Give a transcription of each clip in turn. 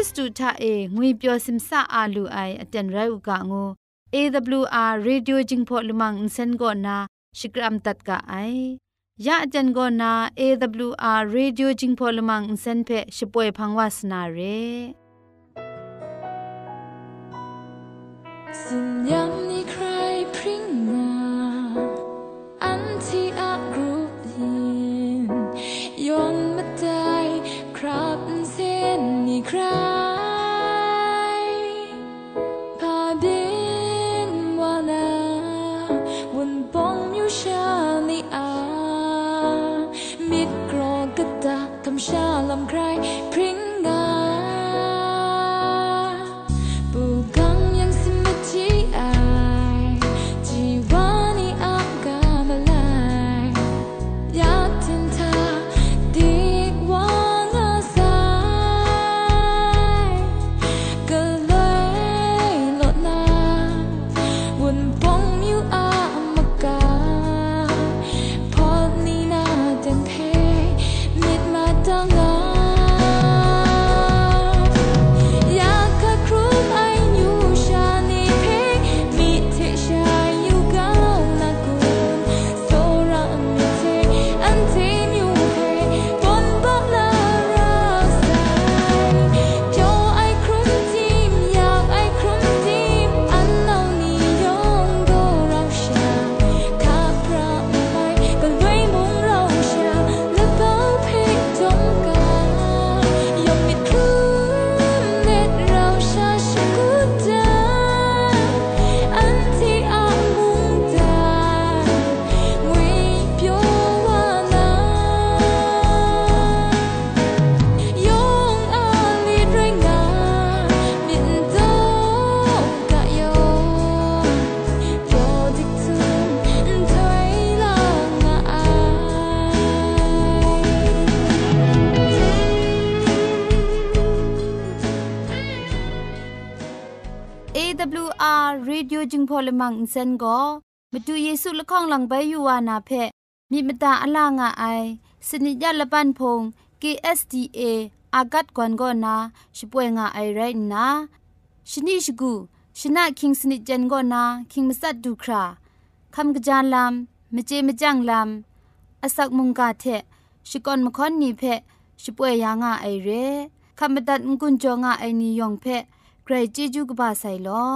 ริสตูทาเองวยเปียวซิมซาอาลูไออเจนไรอุกะงู AWR Radio Jingpho Lumang Insen go na Shikram tat ka ai ya ajan go na AWR Radio Jingpho Lumang Insen phe shpoe phangwa sna re Sin AWR Radio Jingpho Lamang Insen go မတူเยဆုလခေါင်လံဘဲယူဝနာဖဲမိမတာအလာငါအိုင်စနိကြလပန်ဖုံ KSDA อากัดกวนก็นาช่วยงาไอไรนะชนิชกูชนะคิงสนิจันก็นาคิงมัสัดดูคราคำกระจานลำมเจมจังลำอาศักมุงกาเทชิกอนมคอนนีเพช่วยยางาไอเรคำบัดงกุนจงาไอนิยองเพใครจีจูกบาไซลอ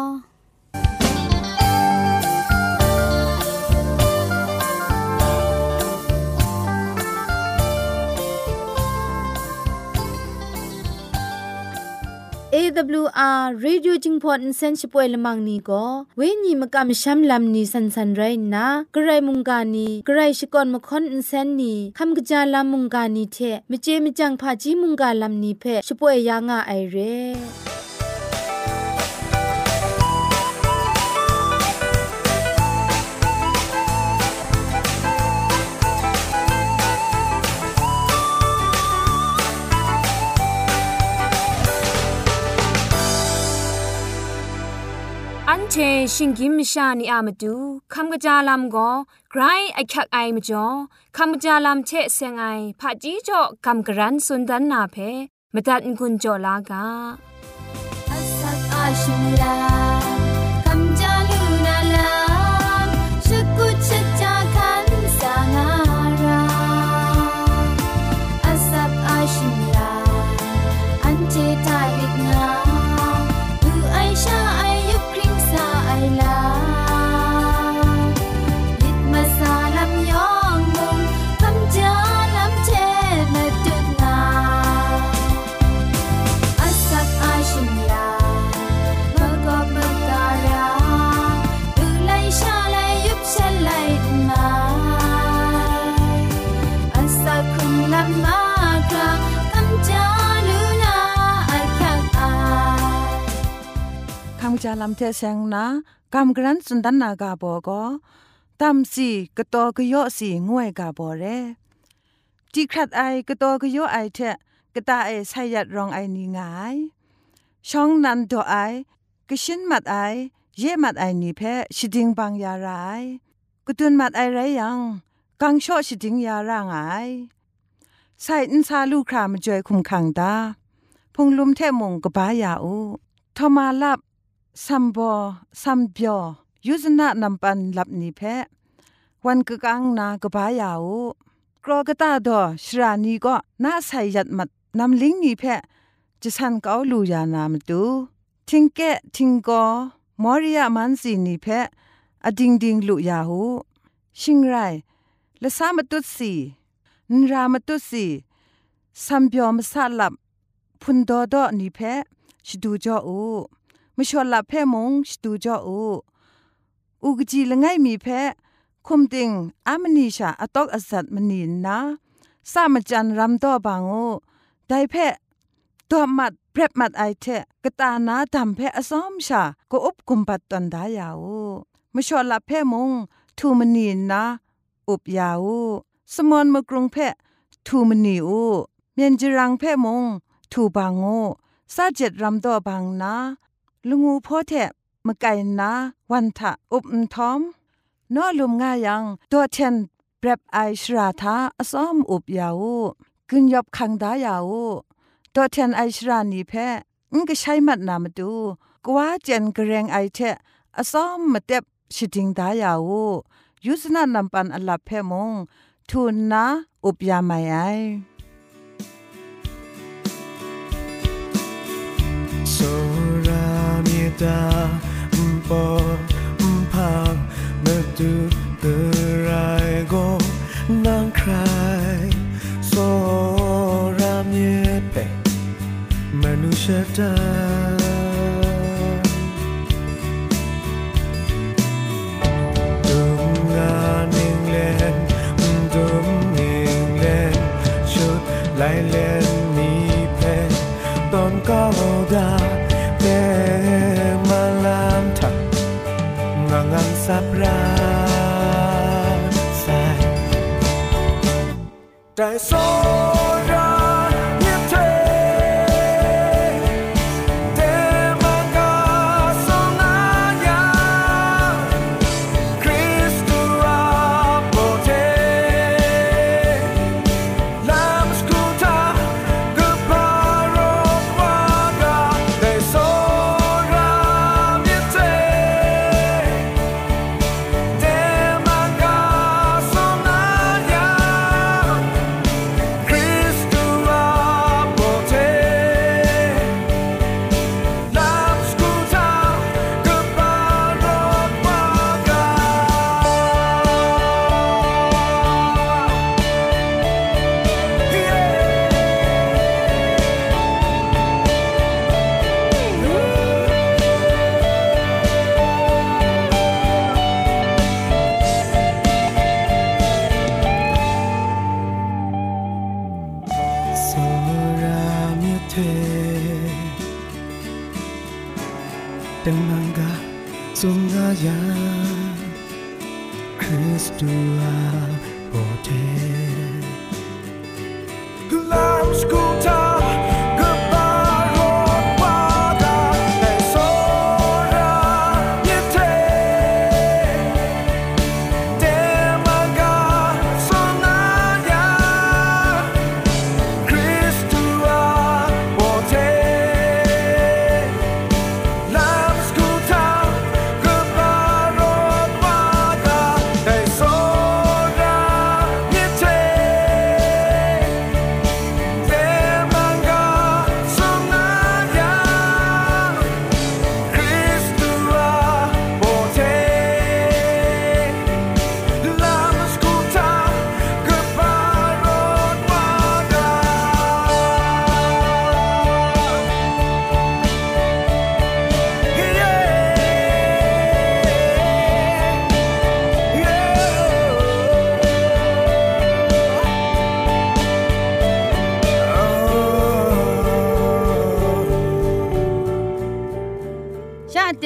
AWR Radio Jingpot Insen Shpoe Lamang ni go we ni makam sham lam ni san san rai na grai munga ni grai shikon makon insen ni kham gja lam munga ni the mje mjang pha ji munga lam ni phe shpoe ya nga ai re เชชิงกิมชานีอามาดูคำกระจาลำก็ไกรไอคักไอมาจ่อคำกระจาลำเชเซงไอผาจีจ่อคำกระรันสุนดันนาเพมตัดกุญจ่อลากา เทเซงนากำกรันสุนดันนากาโบก็ตัมสีกะตอกะยอสีงวยกาโบเรจีครัดไอกะตอกะยอไอเทกะตาไอไซยัดรองไอนีงายช่องนันโดไอกะชินมัดไอเยมัดไอนีเพชิดิงบางยารายกะตุนมัดไอไรยังกังชอชิดิงยารางไอไซอินซาลูครามจอยคุมขังตาพงลุมเทมงกะบายาอูทอมาลับ ซัมบอซัมเบียวยุสนะนำปันหลับนีเพวันกะกังนากะบายาอูกรอกตาดอชรานีก็น่าใส่ยัดมัดนำลิงนีเพจะสันเกาลูยานามตูทิงแกทิงกอมอริยามันสีนีเพอดิงดิงลุยาหูชิงไรละสามตุสีนรามตุสีซัมเบียวมสาลับพุนดอดอนีเพชดูจออู มชอลลับเพมงชดูจออูอุกจีละไงมีเพคุมติงอามนีชาอตอกอสัตมนีนาสามจันรำตอบางโอได้เพตัวมัดเปรบมัดไอเทกตานาดำเพอสอมชาก็อุบกุมปัดตันดายาวมชอลลับเพมงทูมนีนาอุบยาวสมอนมกรุงเพทูมนีอูเมียนจรังเพมงทูบางโอซาเจ็ดรำตัวบางนา ลุงูพ่อแทมไก่นาวันทะอุบทอมนอลุมง่ายังตัวเทนเปรบไอชราทาอซ้อมอุบยาวกึนยบคังดายาวตัวเทนไอชรานีเพงก็ใช้มัดนามาดูกว่าเจนกระเรงไอเทอซ้อมมาเต็บชิดิงดายาวยุสนานำปันอลับเพมงทุนนะอุบยาไม่ไอ ดาปอภาพเมื่อดูเตรโกนางใครโซรามเยเปมนุษย์ดา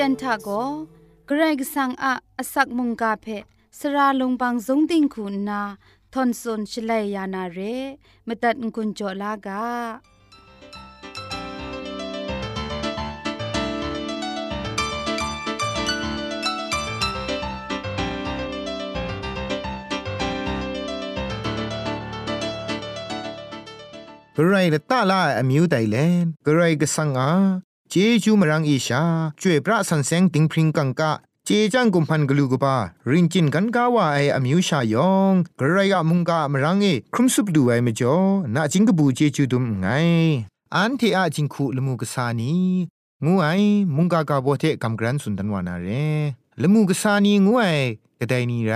ตียนทาโกเกรกสังอะอสักมุงกาเพสราลงบางสงติงคุณนาทอนซนชลัยยานาเรมตัดกุญจลากากระไรละตาลาอมิวไดแลนกระไรก็สังอา เจจูมรังอีชาช่วยพระสันแสงติงพริงกังกะเจจังกุมพันกลูกบารินจินกันกาว่าไออมิวชายองกระไรอะมุงกามรังเอครุมสุบดูไอมจอนาจิงกบูเจจูดุมไงอันเทอะจิงคูลมูกสานีงูไอมุงกากาโบเทกัมกรันสุนทันวานาเรลมูกสานีงูไอกระไดนีไร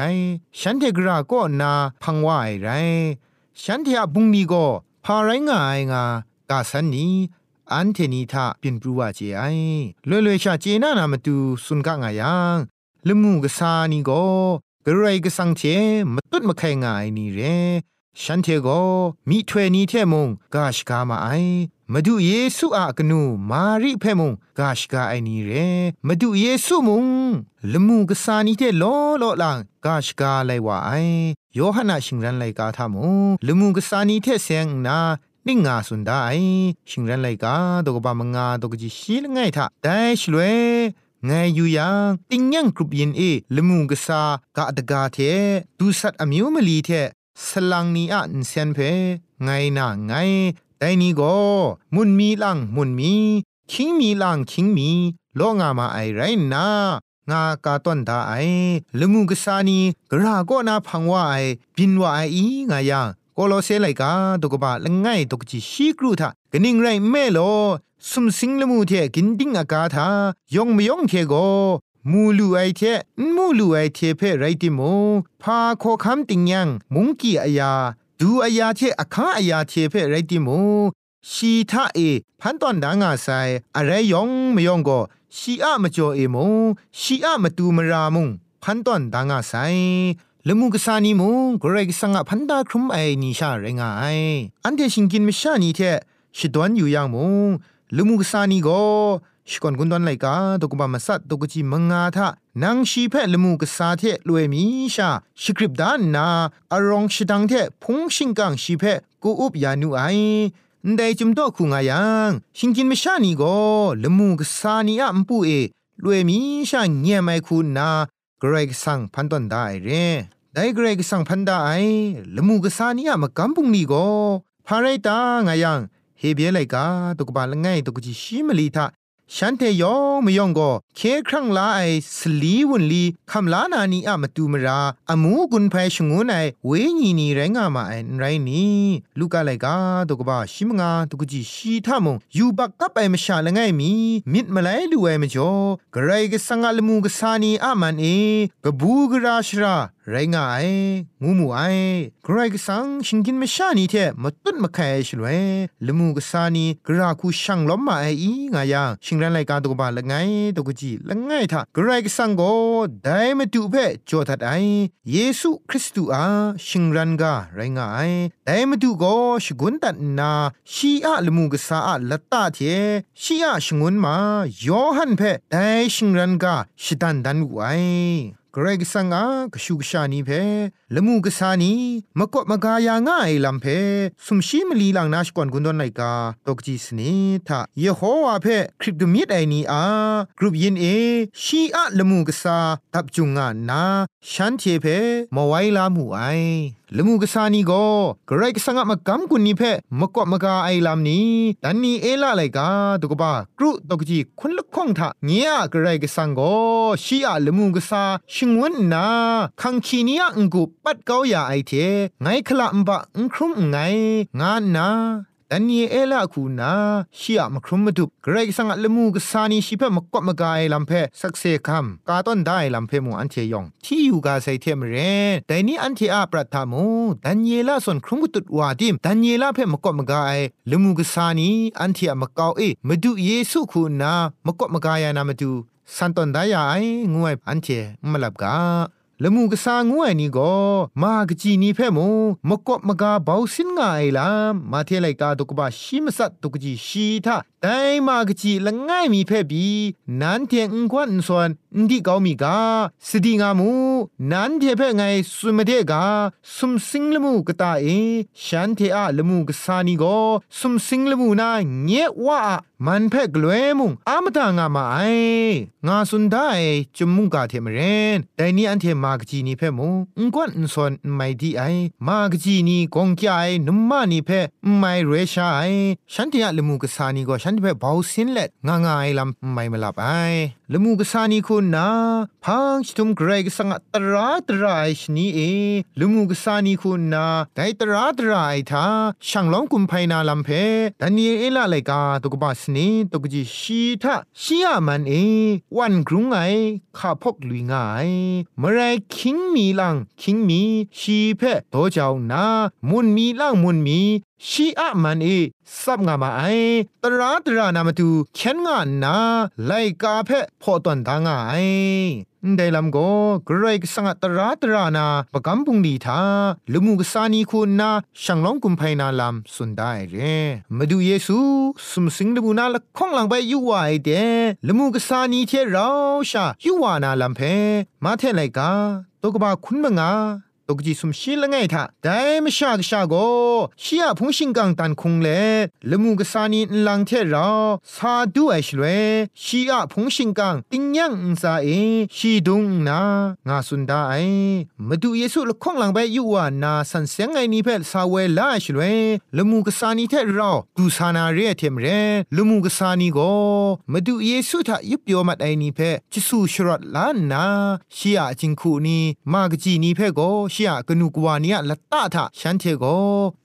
ฉันเทกราก็นาพังว่าไอไรฉันเทอะบุงนีก็พาไรงายงากาสันนี อันเทนีทาเป็นปรูว่าเจไอลวยลวยชาเจนานามาตูสุนกะงายังละมูกสานีก็กระไรก็สังเทมตุดมาไข่งายนี่เรฉันเทก็มีถ้วยนี้เทมงกาชกามาไอมาดูเยซูอากนูมาริเพมงกาชกาไอนี่เรมาดูเยซูมงละมูกสานีเทโลโลลังกาชกาไลว่าไอโยฮันาชิงรันไลกาทามงละมูกสานีเทเซงนา นิ่งงาสุนได้ชิงรันไลกาตกบามงาตกจิชีลง่ายทะได้ชลวยไงอยู่ยังติงยังกรุบยินเอละมูกษากะดกาเทดูสัตอมิวมลีเทสลังนี้อะนเซนเพไงนะไงแต่นี่ก็มุนมีลังมุนมี คิงมีลังคิงมีโลงามาไอไรนะ งากาต้นดาไอละมูกษานีกระก็นาพังว่าไอบินว่าไออีงายัง โกโลเซไลกาตกบะละง่ายตกจิชีกรูทะกนิงไรแม่โลสุมสิงละมูเทกินดิงอากาทายองมยองเทโกมูลูไอเทมูลูไอเทเพไรติโมพาโคคำติงยังมุงกีอายา ดูอายาเทอาคาอายาเทเพไรติโมชีทาเอ พันตอนดางาไซอะไรยองมยองก็ชีอะมจ่อเอโมชีอะมตูมรามุงพันตอนดางาไซ ละมุกสานีมุงกรกสังะพันดาครุมไอนิชาเรงไออันเทชิงกินมิชานีเทชิดวนอยู่ยังมุงละมุกสานีก็ชิกอนกุนดอนไลกาตกบามาสัตตกจิมังงาทะนางชีเพละมุกสาเทลวยมีชาชิกริบดานนาอารองชิดังเทพงชิงกังชีเพกูอุบยานูไอได้จุมโตคุงายังชิงกินมิชานีก็ละมุกสานีอะมปูเอลวยมีชาเงียไม่คุณนา กรกสังพันตอนได้เรได้เกรกสังพันได้ละมูกษานี่อะมากำปุงนี่ก็พาไรตางายังเฮเบียไลกาตุกบาลง่ายตุกจิชิมลีทา ฉันเทยองมยองก็เคครั้งลาไอสลีวนลีคำลานานีอะมาตูมราอมูกุนไพชงวนไอเวญีนีไรงามาไอไรนี่ลูกาไลกาตุกบาชิมงาตุกจิชีทามงยูบักกับไอมชาละไงมีมิดมาไลลูไอมจ่อกระไรก็สังอาลมูกษานีอะมันเอกบูกราชราไรงาไองูมูไอกรกสังชิงกินไม่ชานีเทมตุนมะแคชลวยลมูกสานีกราคูช่างล้มมาไออีงายังชิงรันไลกาตกบาละไงตัวกจีละไงท่ากรกสังโกได้มตุเพจอทัดไอเยซูคริสต์อาชิงรันกาไรงาไอได้มตุโกชกุนตัดนาชีอะลมูกสาอะละตาเทชีอะชงวนมายอหันเพได้ชิงรันกาชิดันดันไว กรกสังอากชูกชานีเพละมูกษานีมะกะมะกายาง่ายลำเพสุมชีมลีลังนาชกวนกุนดอนไนกาตกจีสนีทะเยโฮวาเพคริปตมิดไอนีอากรุปยินเอชีอะละมูกษาตับจุงงานาฉันเทเพมไวลามูไอ ละมูกษานีโกเกรกสังกมากำกุนนีเพมกอมกาไอลามนี้ดันนีเอละไลกาตกบากรุตกจีคนละข้องทะเงียเกรกสังโกชีอาละมูกษาชิงวนนาคังคีนียงกุปัดเกาอย่าไอเทไงคละมบะอุครุมไงงานนา ดันเยเอละคูนาชียมครุมมาดุเกรกสังละมูกสานีชิเพมกวมกายลำเพสักเซคัมกาต้นได้ลำเพมูอันเทยองที่อยู่กาไซเทมเรนแต่นี้อันเทอาปรัตามูดันเยละส่วนครุมกุตุดวาดิมดันเยละเพมกวมกายละมูกสานีอันเทอมกาวเอมาดูเยซูคูนามกวมกายนามาดูสันตอนได้ยาไองวยอันเทมลับกา ละมูกษางวยนี่ก็มากจีนี่เพ่มูมกบมกาเบาสินงาไอลามาเทไลกาตุกบะชิมสัตตุกจีชีทาไดมากจีละง่ายมีเพ่บีนันเทียงกวนส่วน ndi กามีกาสติงามูนันเทเพไงสุมเดกาสุมสิงลมูกตาเอฉันเทอะลมูกษานีก็สุมสิงลมูนาเงียว่ามันเพ่กลวยมุงอามตางามาไองาสุนได้จมุงกาเทมเรนแต่นี่อันเทมากจีนี่เพ่มูงกวนส่วนไม่ดีไอมากจีนีกงแกไอนุมมานี่เพ่ไม่เรชาไอฉันเทอะลมูกษานีก็ฉันเพ่เบาสินเล็ดงางายลำไม่มาลับไอ ละมูกษานี่คุณนะพังชตุมเกรกสังตราตรายชนีเอละมูกษานี่คุณนะได้ตราตรายทาช่างล้อมกุมไพนาลำเพดันนีเอละเลกาตุกบาสนีตุกจีชีทะชียมันเอ วันกรุงไอข้าพกลุยง่ายเมื่อไรคิงมีลังคิงมีชีเพโตเจ้านามุนมีลังมุนมี ชีอะมันเอซับงามาไอตราตรานามาตูเข็นงานนาไลกาเพพอตอนตางไอได้ลำกเกรกสังตราตรานาประกำปุงดีทาลมูกสานีคุณนาช่างลองกุมไพนาลำสุนได้เรมาดูเยซูสมสิงลบูนาละข้องหลังไปยูวาไอเดลมูกสานีเทเราชายูวานาลำเพมาเทไลกาตกบาคุณมงา ตกจีสุมชิละไงทะแต่ไม่ชากชาโกชียพงชิงกังตันคงเลละมูกสานีลังเทราซาดูไอชลเวชียพงชิงกังติงยังอุซาเอชีดุงนางาสุนดาไอมาดูเยซูละข้องหลังไปอยู่ว่านาสันเสียงไงนี่เพลสาวเวลาชลเวละมูกสานีเทราดูสานาเรเทมเรละมูกสานีโกมาดูเยซูทะยุบโยมัดไอนี่เพจิสูชรอดลานนาชียจิงคูนีมากจีนี่เพโกชียกนูกวานียละตาทะฉันเทโก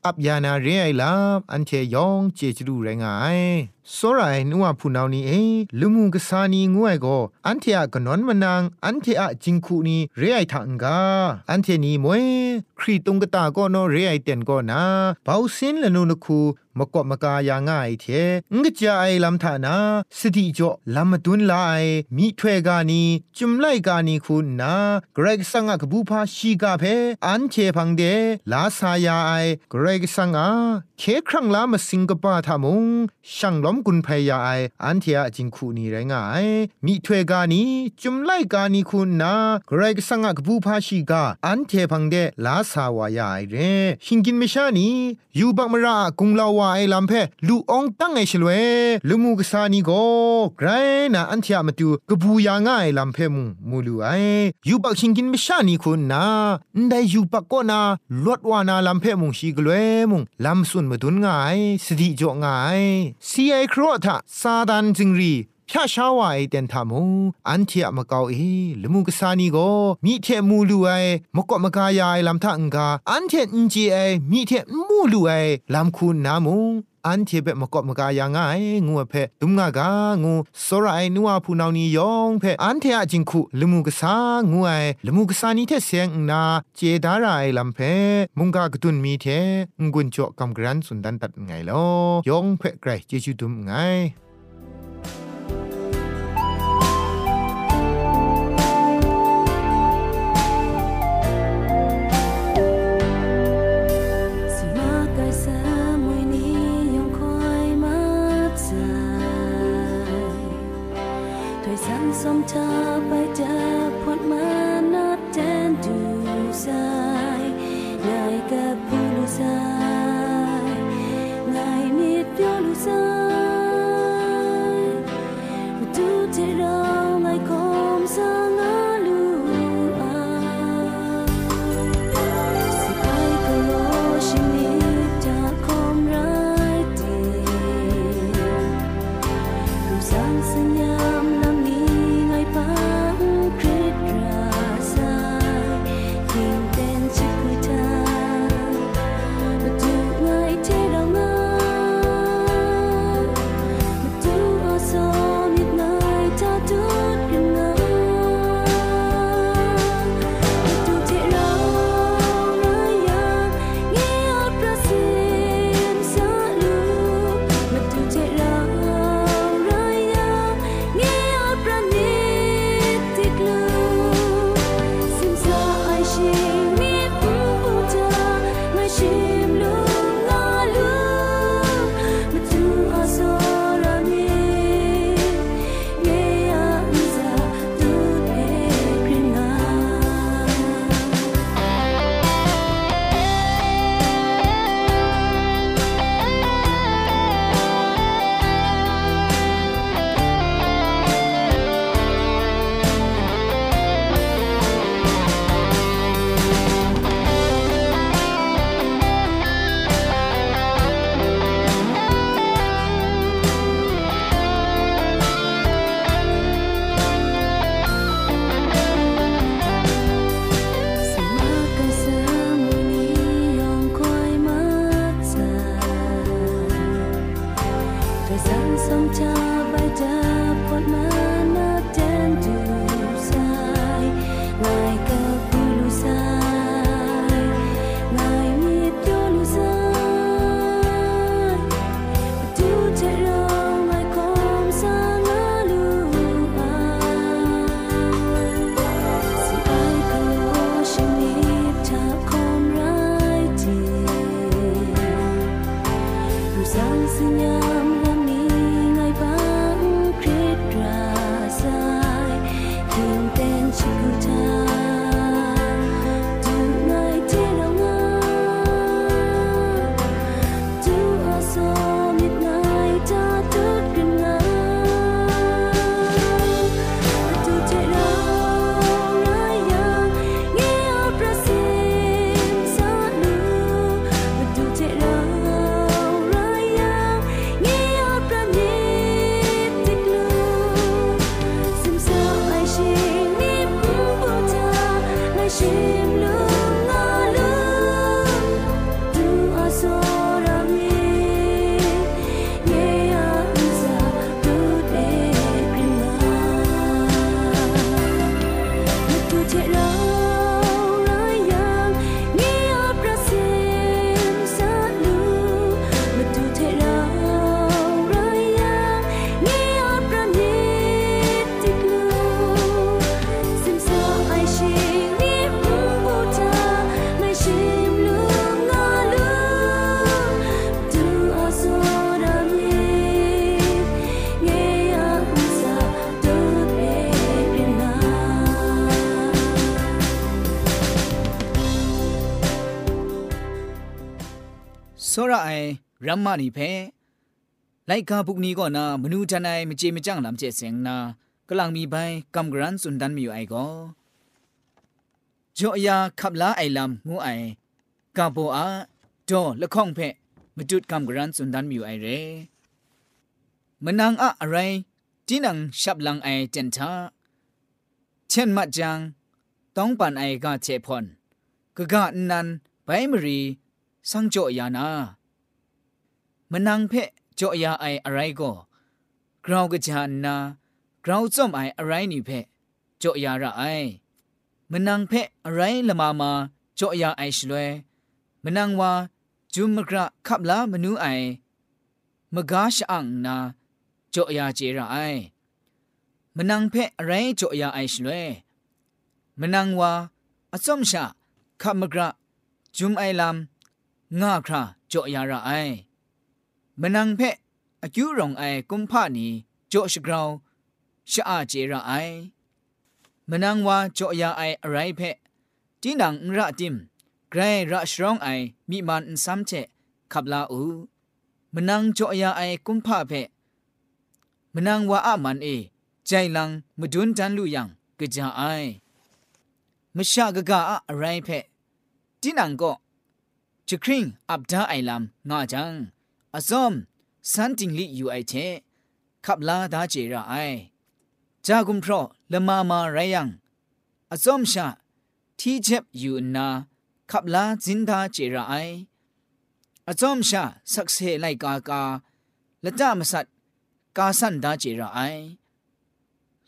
อับยานาเรไอลาอันเทยองเจจรูไรงาย စောရိုင်နုဝဖူနောင်နီအေလူမှုကစားနီငွဲ့ကိုအန်တီယာကနွန်မနန်အန်တီယာဂျင်ခုနီရေအိုက်ထန်ကအန်တီနီမွေခရီတုံကတာကောနောရေအိုက်တန်ကောနာဘောက်စင်းလနုနခုมกบมกายาง่ายเทงกจาไอลำธานาสติจ่อลำมดุนลายมีถ้วยกานีจุมไลกานีคุณนาเกรกสังกบูพาชีกาเพอันเชพังเดลาสายาไอเกรกสังอาเคครั้งลามาสิงกปาทามุงช่างล้อม กุนพยาไออันเทียจิงคูนีไรงายมีถ้วยกานีจุมไลกานีคุณนาเกรกสังกบูพาชีกาอันเทพังเดลาสาวายาไอเรหิงกินเมชานียูบักมรากุงลาวาไอลำเพลูองตั้งไอชลเวลูมูกษานีโกไกรนาอันเทียมาตูกบูยาง่ายลำเพมุมูลูไอยูบักหิงกินเมชานีคุณนาได้ยูบักก็นาลวดวานาลำเพมุงชีกลเวมุงลำสุนมาดุนง่ายสติจ่อง่ายซีไอครัวทะซาดันจิงรีพระชาวายเดนทามูอันเทียมะเกาเอลมุกสานีโกมีเทมูลูไอมกอมกายายลำทังกา อันเทนจีไอมีเทมูลูไอลำคูนากอบมกายางายงูเพตุมงากางูสรไอนัวพูนาวนียองเพอันเทอจิงคุลมูกสางูไอลมูกสานีเทเสียงนาเจดาราไอลำเพมุงกากตุนมีเทงุนจอกำกรันสุนดันตัดไงลอยองเพไกรเจจุดุมไง 怎 สมเาอไปเจอพดมา စောရအိုင်ရမ္မနီဖဲလိုက်ကာပုကနီကောနာမနူတန်နိုင်မကြေမကြန့်လမ်ကျဲစင်နာကလန်မီပိုင်ကမ်ဂရန်စွန်ဒန်မီအိုင်ကောဂျိုအယာခပ်လာအိုင်လမ်ငူအိုင်ကဘောအာဒေါ်လခေါင်ဖဲမတုတ်ကမ်ဂရန်စွန်ဒန်မီအိုင်ရဲမနန်းအအရိုင်းတင်းနန်ရှပ်လန်အိုင်တန်တာเช่นมัดจังต้องปันไอกาเชพอนกะกะนันไปมรี สังโจยานา มนังเพะจ่อยาไออะไรก็กราวกะจานนากราวจอมไออะไรนี่เพะจ่อยาระไอมนังเพะอะไรละมามาจ่อยาไอชลวยมนังว่าจุมกระขับลามนูไอมกาชอังนาจ่อยาเจระไอมนังเพะอะไรจ่อยาไอชลวยมนังว่าอสมชาขับมกระจุมไอลำ งาคราจ่อยาระไอมนังเพะอายุรองไอกุมพานีจ่อชกราวชะอาเจระไอมนังว่าจ่อยาไออะไรเพะจีนังระติมไกรระชรองไอมีมันซ้ำเจขับลาอูมนังจ่อยาไอกุมพาเพะมนังว่าอามันเอใจลังมดุนจันลุยังกะจาไอมชากะกะอะไรเพะจีนังก็ จคริงอับดาไอลัมงาจังอาซอมสันติงลิอยู่ไอเทขับลาดาเจระไอจากุมพรอละมามาไรยังอาซอมชาที่เจ็บอยู่นาขับลาจินดาเจระไออาซอมชาสักเซไลกากาละจามสัตกาสันดาเจระไอ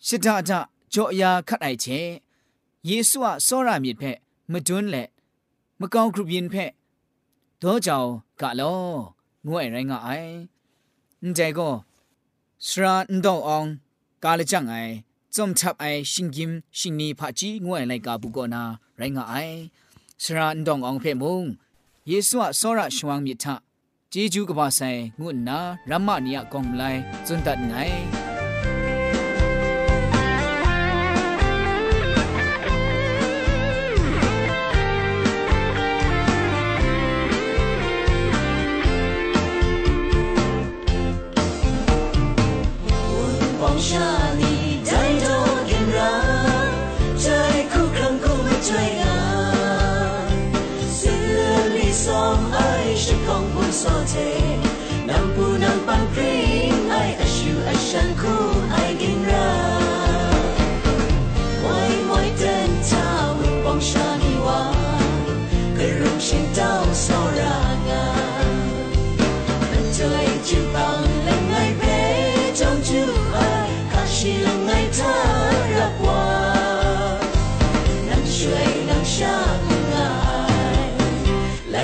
ชิดาดาจ่อยาคัดไอเทเยซูอะซอรามิเพมะดุนแหละมะกองกรุบยินเพ တောကြောင်ကလောငွေရိုင်းကအိုင်အန်တဲကိုစရာန်ဒေါအောင်ကာလကြငိုင်จุมทับไอชิงกิมชิงนีพะจีงวยไลกาบุกอนาไรงาไอสระอันดององเพมุงเยซูอะสระชวงมิทะเจจูกบาไซงุนนารัมมานียกองไลจุนตัดไง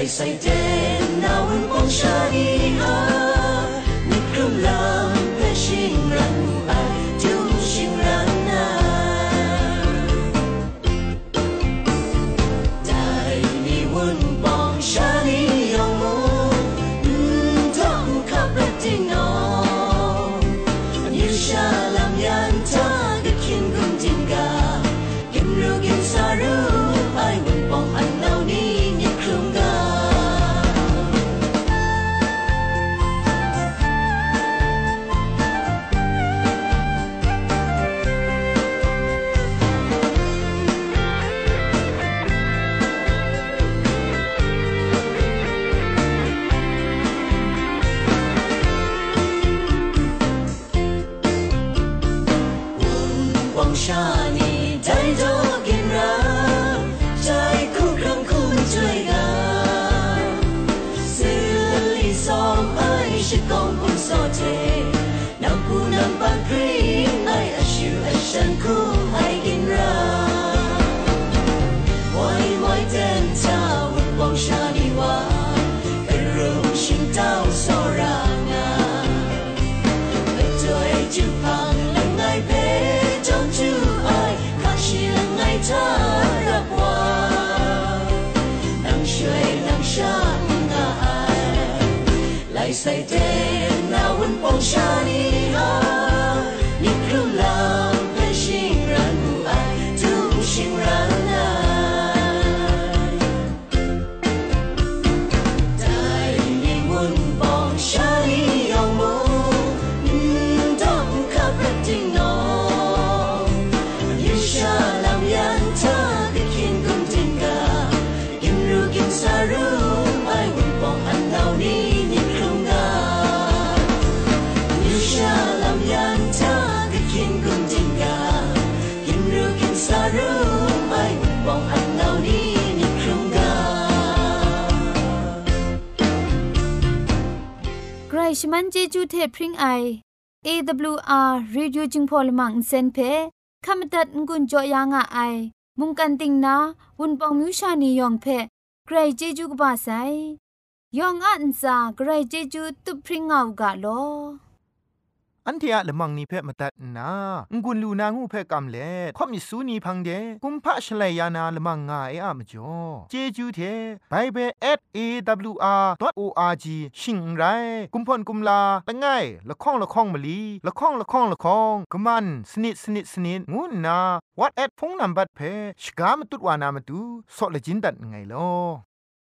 Say, dear. show. ชมันเจจูเทพริงไอ AWR Radio จึงพอลมังเซนเพขามตัดงุนจอยางอไอ มุงกันติงนาวุนปองมิวชานียองเพใครเจจูกบาไซยองอันซาใครเจจูตุพริงเอากาโล อันเทียละมังนิเพ่มาตัดนางุนลูนางูเพ่กำเล่ข่อมิสูนีพังเดกุมพะชเลยานาละมังงาเออะมจ่อเจจูเทไบเบิล @awr.org ชิงไรกุมพ่นกุมลาละไงละข้องละข้องมะลีละข้องละข้องละข้องกะมันสนิดสนิดสนิดงูนา what at พงนัมบัดเพชกามตุดวานามตุซอเลจินดัดไงลอ